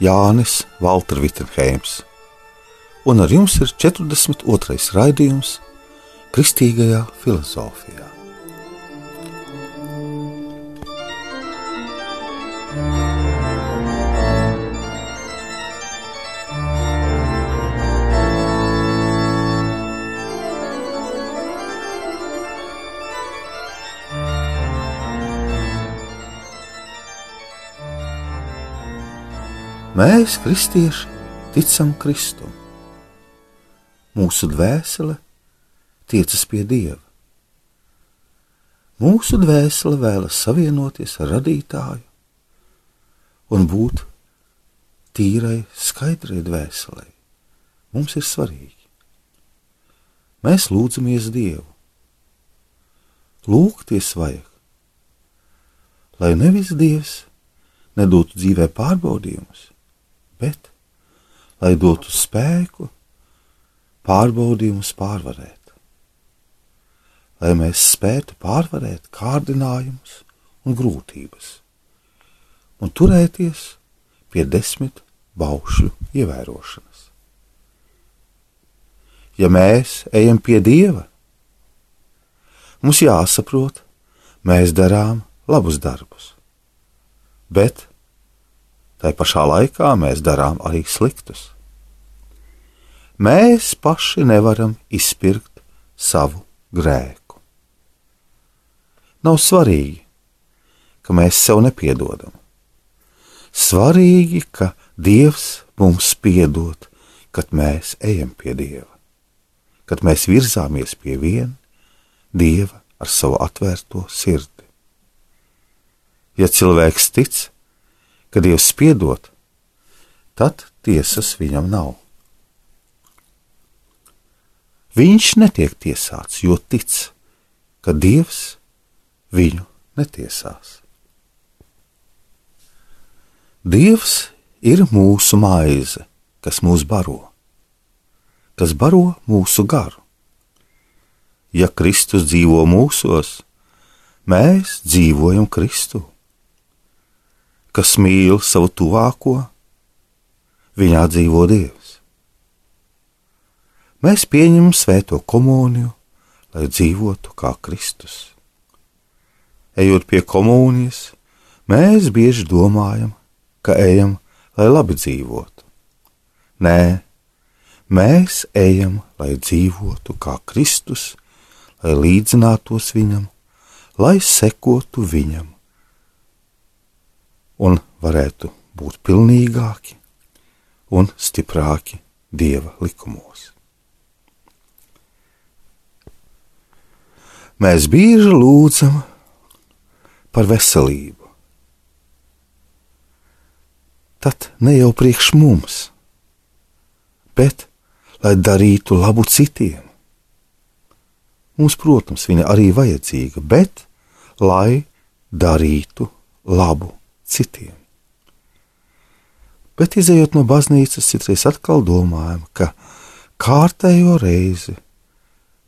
Jānis Valtra Vitsenheims, un ar jums ir 42. raidījums Kristīgajā filozofijā. Mēs, kristieši, ticam Kristum. Mūsu dvēsele tiecas pie Dieva. Mūsu dvēsele vēlas savienoties ar radītāju un būt tīrai, skaidrai dvēselē. Mums ir svarīgi. Mēs lūdzamies Dievu. Lūgties vajag, lai nevis Dievs nedotu dzīvē pārbaudījumus, bet lai dotu spēku pārbaudījumus pārvarēt. Lai mēs spētu pārvarēt kārdinājumus un grūtības un turēties pie desmit baušļu ievērošanas. Ja mēs ejam pie Dieva, mums jāsaprot, mēs darām labus darbus, bet tai pašā laikā mēs darām arī sliktus. Mēs paši nevaram izpirkt savu grēku. Nav svarīgi, ka mēs sev nepiedodam. Svarīgi, ka Dievs mums piedod, kad mēs ejam pie Dieva, kad mēs virzāmies pie viena Dieva ar savu atvērto sirdi. Ja cilvēks tic, ka Dievs piedod, tad tiesas viņam nav. Viņš netiek tiesāts, jo tic, ka Dievs viņu netiesās. Dievs ir mūsu maize, kas mūs baro, kas baro mūsu garu. Ja Kristus dzīvo mūsos, mēs dzīvojam Kristu. Kas mīl savu tuvāko, viņā dzīvo Dievs. Mēs pieņemam svēto komuniju, lai dzīvotu kā Kristus. Ejot pie komunijas, mēs bieži domājam, ka ejam, lai labi dzīvotu. Nē, mēs ejam, lai dzīvotu kā Kristus, lai līdzinātos viņam, lai sekotu viņam un varētu būt pilnīgāki un stiprāki Dieva likumos. Mēs bieži lūdzam par veselību tad ne jau priekš mums, bet lai darītu labu citiem. Mums, protams, viņa arī vajadzīga, bet lai darītu labu citiem. Bet, izējot no baznīcas, citreiz atkal domājam, ka kārtējo reizi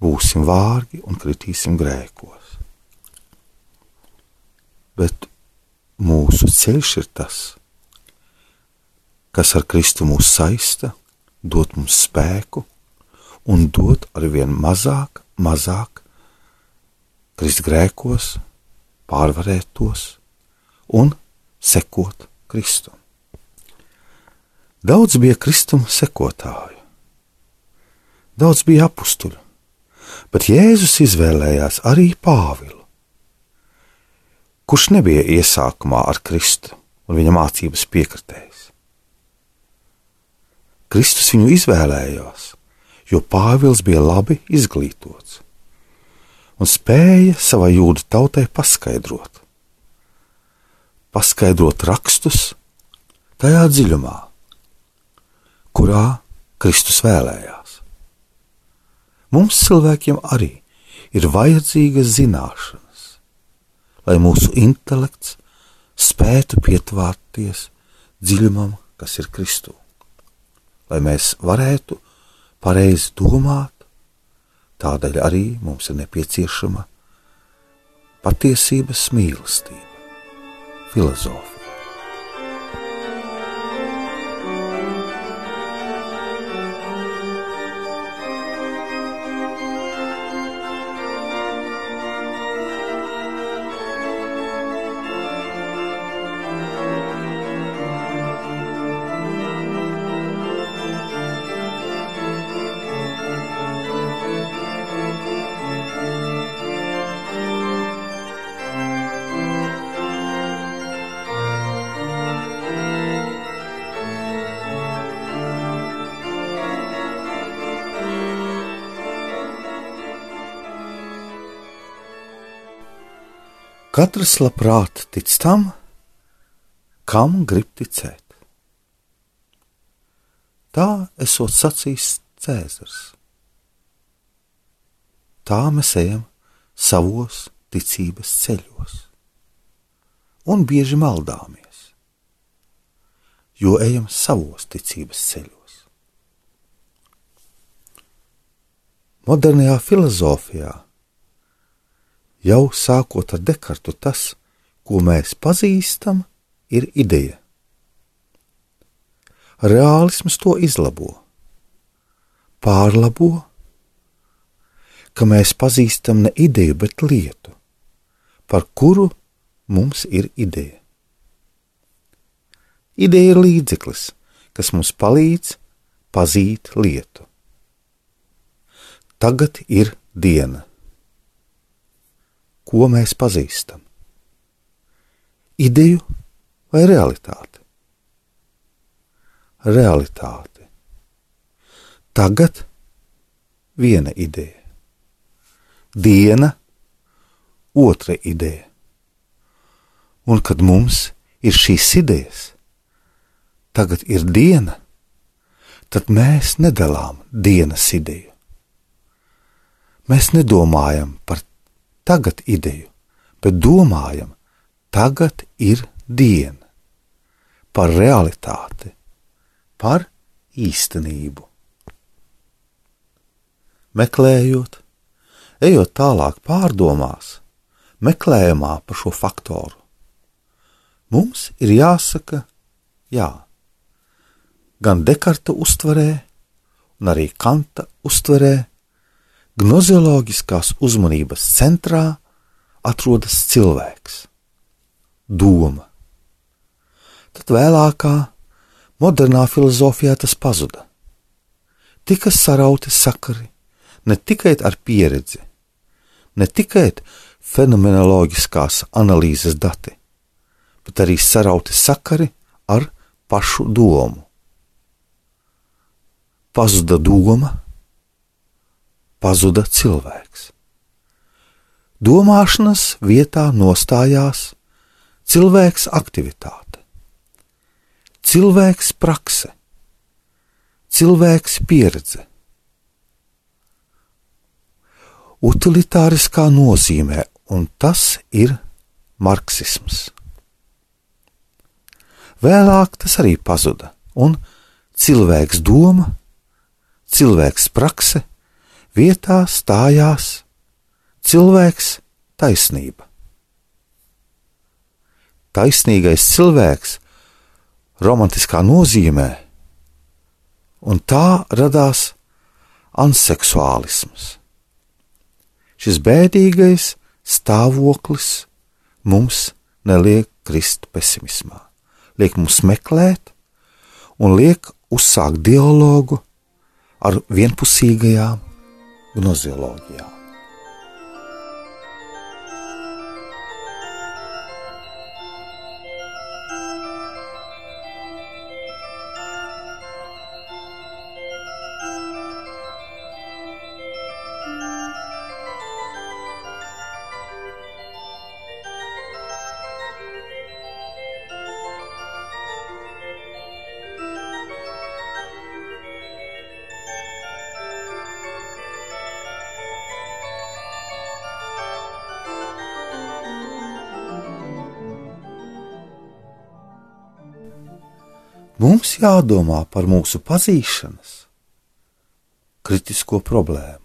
būsim vārgi un kritīsim grēkos. Bet mūsu ceļš ir tas, kas ar Kristu mūs saista, dod mums spēku un dod arvien mazāk, mazāk krist grēkos, pārvarēt tos un sekot Kristum. Daudz bija Kristum sekotāju, daudz bija apstuļu, bet Jēzus izvēlējās arī Pāvilu, kurš nebija iesākumā ar Kristu un viņa mācības piekritējis. Kristus viņu izvēlējās, jo Pāvils bija labi izglītots un spēja savai jūdu tautai paskaidrot. Paskaidrot rakstus tajā dziļumā, kurā Kristus vēlējās. Mums cilvēkiem arī ir vajadzīgas zināšanas, lai mūsu intelekts spētu pietvārties dziļumam, kas ir Kristū, lai mēs varētu pareizi domāt, tādēļ arī mums ir nepieciešama patiesības mīlestība, filozofija. Katrs labprāt tic tam, kam grib ticēt. Tā esot sacījis Cēzars. Tā mēs ejam savos ticības ceļos, un bieži maldāmies, jo ejam savos ticības ceļos. Modernajā filozofijā jau sākot ar Dekartu, tas, ko mēs pazīstam, ir ideja. Reālisms to izlabo, pārlabo, ka mēs pazīstam ne ideju, bet lietu, par kuru mums ir ideja. Ideja ir līdzeklis, kas mums palīdz pazīt lietu. Tagad ir diena ko mēs pazīstam? Ideju vai realitāti? Realitāte. Tagad viena ideja, diena, otra ideja. Un kad mums ir šīs idejas, tagad ir diena, tad mēs nedalām dienas ideju. Mēs nedomājam par tagad ideju, bet domājam, tagad ir diena, par realitāti, par īstenību. Meklējot, ejot tālāk pārdomās, meklējumā par šo faktoru, mums ir jāsaka jā. Gan Dekarta uztverē, gan arī Kanta uztverē, Gnozioloģiskās uzmanības centrā atrodas cilvēks, doma. Tad vēlākā, modernā filozofijā tas pazuda. Tika sarauti sakari ne tikai ar pieredzi, ne tikai fenomenoloģiskās analīzes dati, bet arī sarauti sakari ar pašu domu. Pazuda doma, pazuda cilvēks. Domāšanas vietā nostājās cilvēks aktivitāte, cilvēks prakse, cilvēks pieredze. Utilitāriskā nozīmē, un tas ir marksisms. Vēlāk tas arī pazuda, un cilvēks doma, cilvēks prakse vietā stājās cilvēks taisnība. Taisnīgais cilvēks romantiskā nozīmē, un tā radās anseksuālisms. Šis bēdīgais stāvoklis mums neliek krist pesimismā, liek mums meklēt un liek uzsākt dialogu ar vienpusīgajām γνωσιολόγια. Mums jādomā par mūsu pazīšanas kritisko problēmu.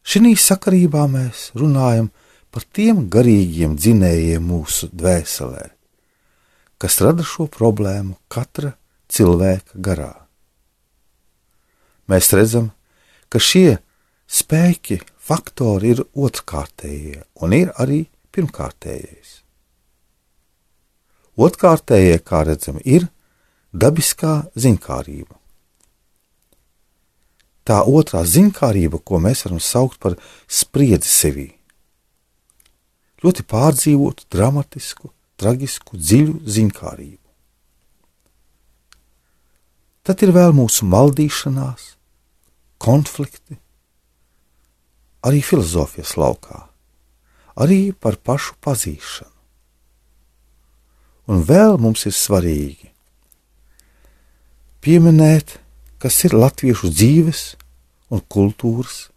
Šī sakarībā mēs runājam par tiem garīgiem dzinējiem mūsu dvēselē, kas rada šo problēmu katra cilvēka garā. Mēs redzam, ka šie spēki, faktori ir otrkārtējie un ir arī pirmkārtējais. Otrkārtējie, kā redzam, ir dabiskā zinkārība. Tā otrā zinkārība, ko mēs varam saukt par spriedzi sevī. Ļoti pārdzīvotu, dramatisku, traģisku, dziļu zinkārību. Tad ir vēl mūsu maldīšanās, konflikti, arī filozofijas laukā, arī par pašu pazīšanu. Un vēl mums ir svarīgi pieminēt, kas ir latviešu dzīves un kultūras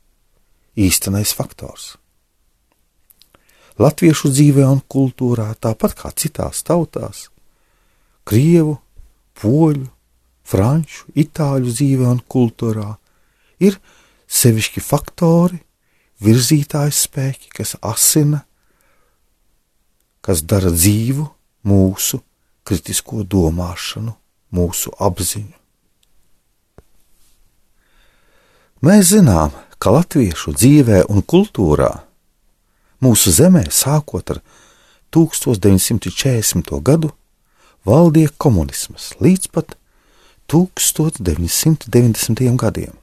īstenais faktors. Latviešu dzīvē un kultūrā, tāpat kā citās tautās, krievu, poļu, franču, itāļu dzīvē un kultūrā, ir sevišķi faktori, virzītāji spēki, kas asina, kas dara dzīvu mūsu kritisko domāšanu, mūsu apziņu. Mēs zinām, ka latviešu dzīvē un kultūrā mūsu zemē sākot ar 1940. gadu valdīja komunisms līdz pat 1990. gadiem,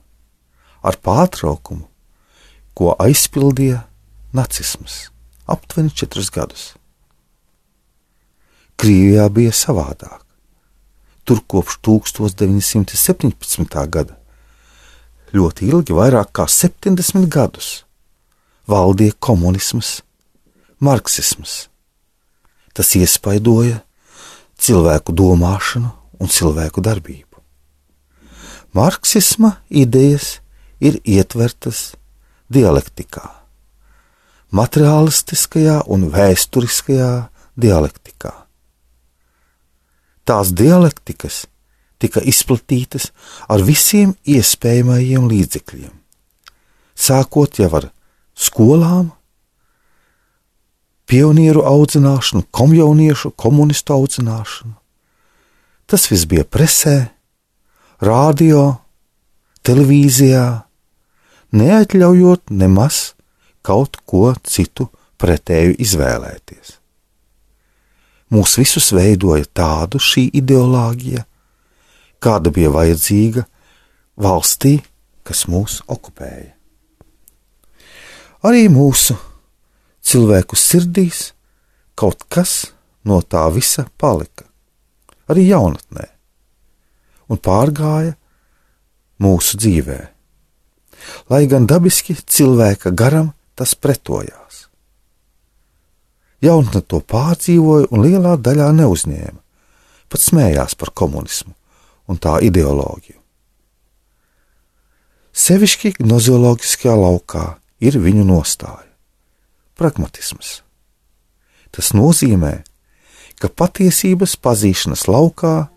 ar pārtraukumu, ko aizpildīja nacisms aptuveni četrus gadus. Krievijā bija savādāk. Tur kopš 1917. gada ļoti ilgi, vairāk kā 70 gadus, valdīja komunisms, marksisms. Tas iespaidoja cilvēku domāšanu un cilvēku darbību. Marksisma idejas ir ietvertas dialektikā, materiālistiskajā un vēsturiskajā dialektikā. Tās dialektikas tika izplatītas ar visiem iespējamajiem līdzekļiem, sākot jau ar skolām, pionieru audzināšanu, komjauniešu, komunistu audzināšanu. Tas viss bija presē, radio, televīzijā, neatļaujot nemaz kaut ko citu pretēju izvēlēties. Mūs visus veidoja tādu šī ideoloģija, kāda bija vajadzīga valstī, kas mūs okupēja. Arī mūsu cilvēku sirdīs kaut kas no tā visa palika, arī jaunatnē, un pārgāja mūsu dzīvē. Lai gan dabiski cilvēka garam tas pretojās. Jaunatne to pārdzīvoja un lielā daļā neuzņēma, pat smējās par komunismu un tā ideoloģiju. Sevišķi gnozioloģiskajā laukā ir viņu nostāja - pragmatisms. Tas nozīmē, ka patiesības pazīšanas laukā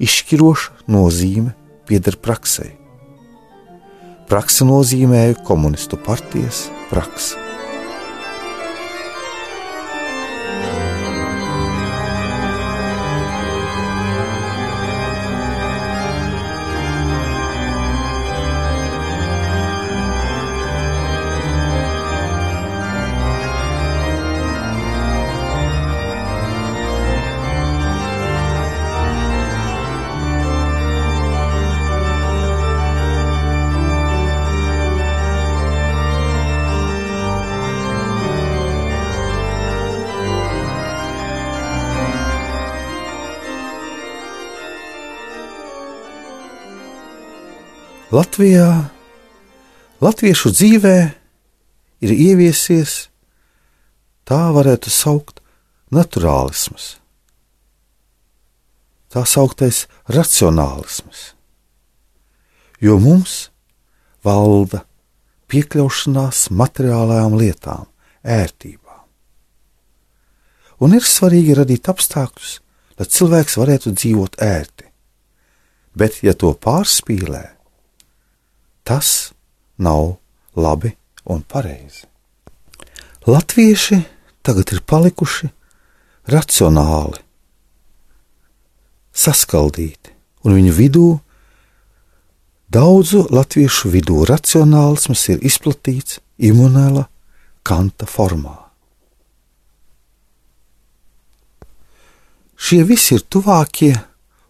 izšķiroša nozīme pieder praksē. Praksa nozīmē komunistu partijas praksi. Latvijā, latviešu dzīvē ir ieviesies tā varētu saukt naturālisms, tā sauktais racionālisms, jo mums valda piekļaušanās materiālajām lietām, ērtībām. Un ir svarīgi radīt apstākļus, lai cilvēks varētu dzīvot ērti. Bet, ja to pārspīlē, tas nav labi un pareizi. Latvieši tagad ir palikuši racionāli, saskaldīti, un viņu vidū, daudzu latviešu vidū, racionālisms ir izplatīts Imunēla Kanta formā. Šie visi ir tuvākie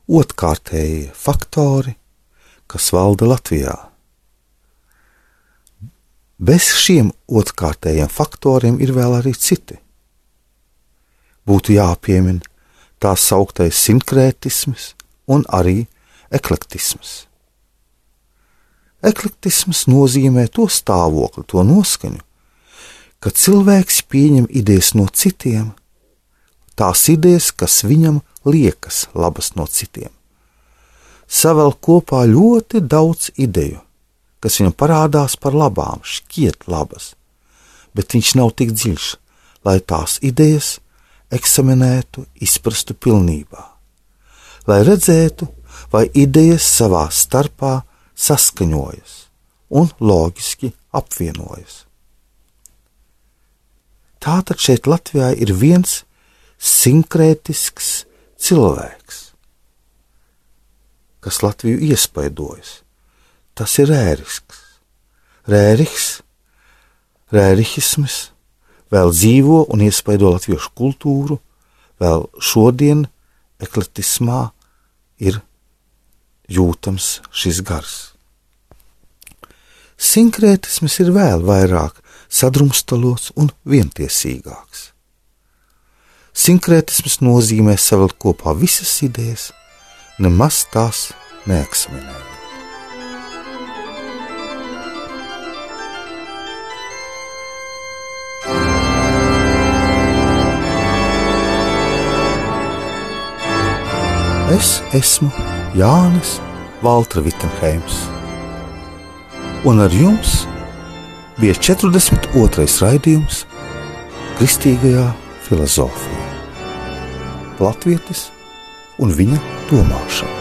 otrkārtējie faktori, kas valda Latvijā. Bez šiem otrkārtējiem faktoriem ir vēl arī citi. Būtu jāpiemina tā sauktais sinkrētisms un arī eklektisms. Eklektisms nozīmē to stāvokli, to noskaņu, ka cilvēks pieņem idejas no citiem, tās idejas, kas viņam liekas labas no citiem. Savēl kopā ļoti daudz ideju, kas viņam parādās par labām, šķiet labas, bet viņš nav tik dziļš, lai tās idejas eksaminētu, izprastu pilnībā, lai redzētu, vai idejas savā starpā saskaņojas un loģiski apvienojas. Tātad šeit Latvijā ir viens sinkrētisks cilvēks, kas Latviju iespaidojas tas ir rērisks. Rēriks, rērihisms vēl dzīvo un iespaido latviešu kultūru, vēl šodien ekletismā ir jūtams šis gars. Sinkrētisms ir vēl vairāk sadrumstalots un vientiesīgāks. Sinkrētisms nozīmē savilkt kopā visas idejas, nemaz tās neeksaminēt. Es esmu Jānis Valtra Vitsenheims, un ar jums bija 42. raidījums Kristīgajā filozofijā. Latvietis un viņa domāšana.